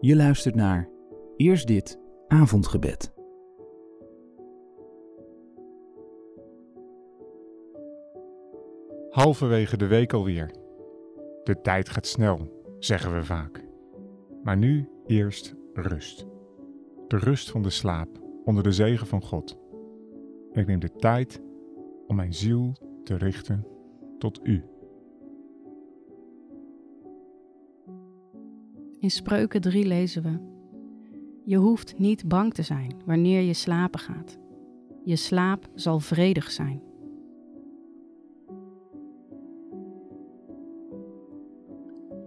Je luistert naar Eerst dit avondgebed. Halverwege de week alweer. De tijd gaat snel, zeggen we vaak. Maar nu eerst rust. De rust van de slaap onder de zegen van God. Ik neem de tijd om mijn ziel te richten tot U. In Spreuken 3 lezen we: Je hoeft niet bang te zijn wanneer je slapen gaat. Je slaap zal vredig zijn.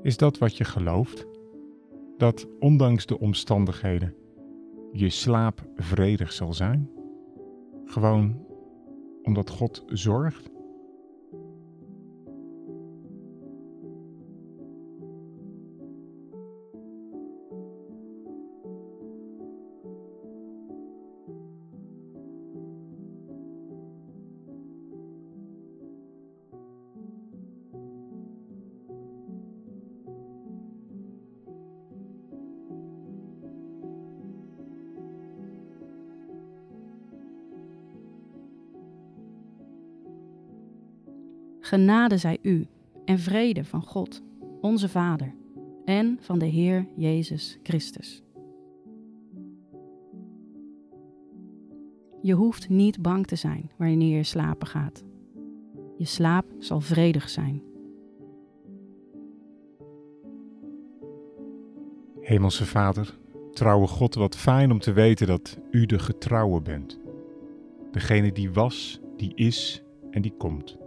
Is dat wat je gelooft? Dat ondanks de omstandigheden je slaap vredig zal zijn? Gewoon omdat God zorgt? Genade zij u en vrede van God, onze Vader, en van de Heer Jezus Christus. Je hoeft niet bang te zijn wanneer je slapen gaat. Je slaap zal vredig zijn. Hemelse Vader, trouwe God, wat fijn om te weten dat U de getrouwe bent. Degene die was, die is en die komt.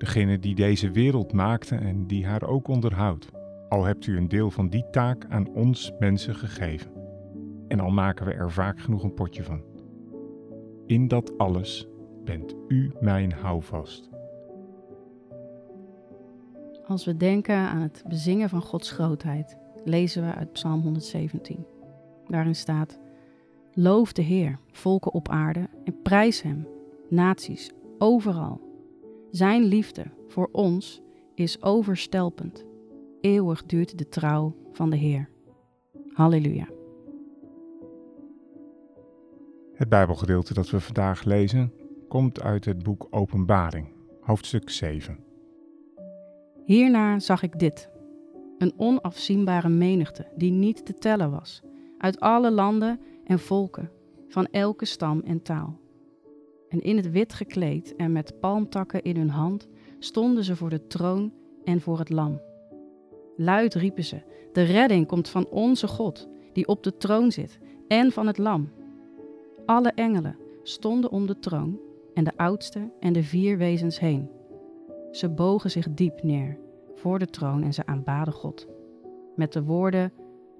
Degene die deze wereld maakte en die haar ook onderhoudt. Al hebt u een deel van die taak aan ons mensen gegeven. En al maken we er vaak genoeg een potje van. In dat alles bent u mijn houvast. Als we denken aan het bezingen van Gods grootheid, lezen we uit Psalm 117. Daarin staat: Loof de Heer, volken op aarde, en prijs Hem, naties, overal. Zijn liefde voor ons is overstelpend. Eeuwig duurt de trouw van de Heer. Halleluja. Het Bijbelgedeelte dat we vandaag lezen komt uit het boek Openbaring, hoofdstuk 7. Hierna zag ik dit: een onafzienbare menigte die niet te tellen was, uit alle landen en volken, van elke stam en taal. En in het wit gekleed en met palmtakken in hun hand stonden ze voor de troon en voor het lam. Luid riepen ze: De redding komt van onze God, die op de troon zit, en van het lam. Alle engelen stonden om de troon en de oudste en de vier wezens heen. Ze bogen zich diep neer voor de troon en ze aanbaden God. Met de woorden: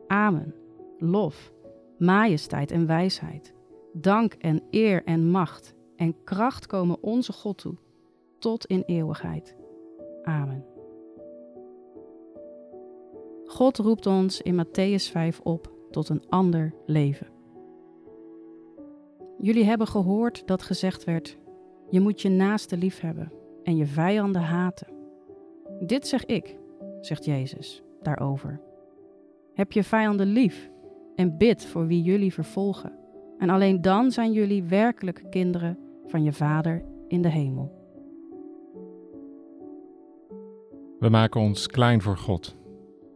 Amen, lof, majesteit en wijsheid, dank en eer en macht en kracht komen onze God toe, tot in eeuwigheid. Amen. God roept ons in Matthäus 5 op tot een ander leven. Jullie hebben gehoord dat gezegd werd: Je moet je naaste lief hebben en je vijanden haten. Dit zeg ik, zegt Jezus daarover. Heb je vijanden lief en bid voor wie jullie vervolgen. En alleen dan zijn jullie werkelijk kinderen van je Vader in de hemel. We maken ons klein voor God.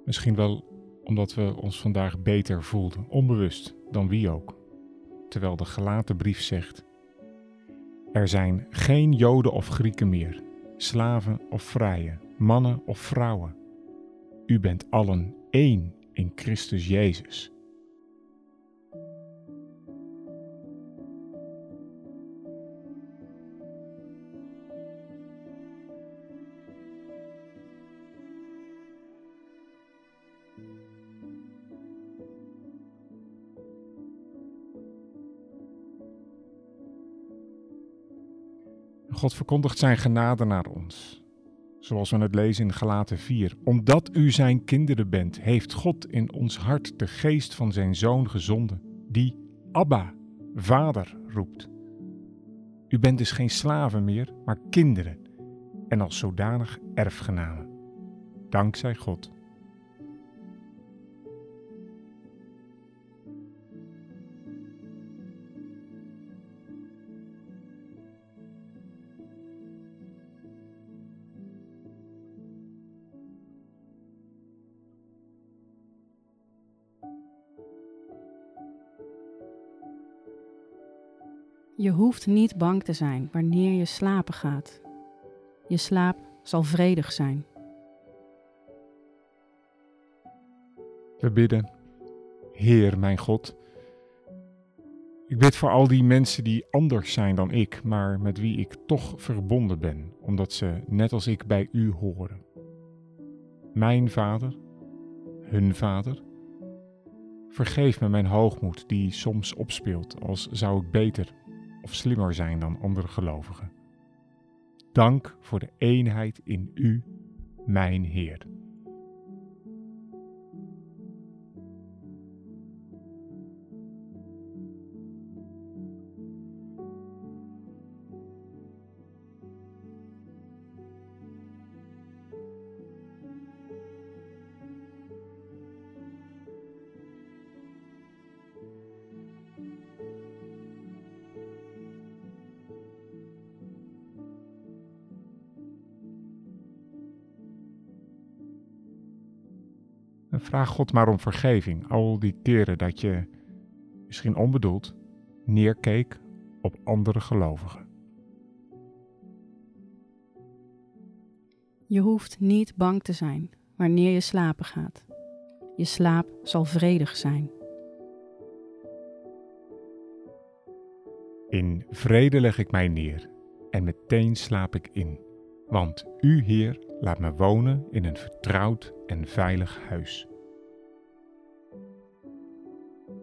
Misschien wel omdat we ons vandaag beter voelden, onbewust dan wie ook. Terwijl de gelaten brief zegt: Er zijn geen Joden of Grieken meer, slaven of vrije, mannen of vrouwen. U bent allen één in Christus Jezus. God verkondigt zijn genade naar ons. Zoals we het lezen in Galaten 4. Omdat u zijn kinderen bent, heeft God in ons hart de geest van zijn zoon gezonden, die Abba, Vader, roept. U bent dus geen slaven meer, maar kinderen, en als zodanig erfgenamen. Dankzij God. Je hoeft niet bang te zijn wanneer je slapen gaat. Je slaap zal vredig zijn. We bidden, Heer mijn God. Ik bid voor al die mensen die anders zijn dan ik, maar met wie ik toch verbonden ben, omdat ze net als ik bij U horen. Mijn vader, hun vader. Vergeef me mijn hoogmoed die soms opspeelt als zou ik beter of slimmer zijn dan andere gelovigen. Dank voor de eenheid in U, mijn Heer. En vraag God maar om vergeving. Al die keren dat je, misschien onbedoeld, neerkeek op andere gelovigen. Je hoeft niet bang te zijn wanneer je slapen gaat. Je slaap zal vredig zijn. In vrede leg ik mij neer en meteen slaap ik in. Want U, Heer, laat me wonen in een vertrouwd en veilig huis.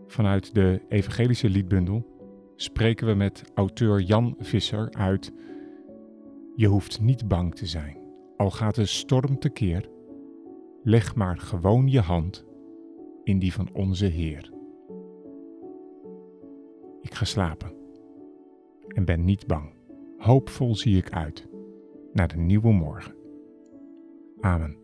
Vanuit de Evangelische Liedbundel spreken we met auteur Jan Visser uit: Je hoeft niet bang te zijn, al gaat de storm tekeer. Leg maar gewoon je hand in die van onze Heer. Ik ga slapen en ben niet bang. Hoopvol zie ik uit naar de nieuwe morgen. Amen.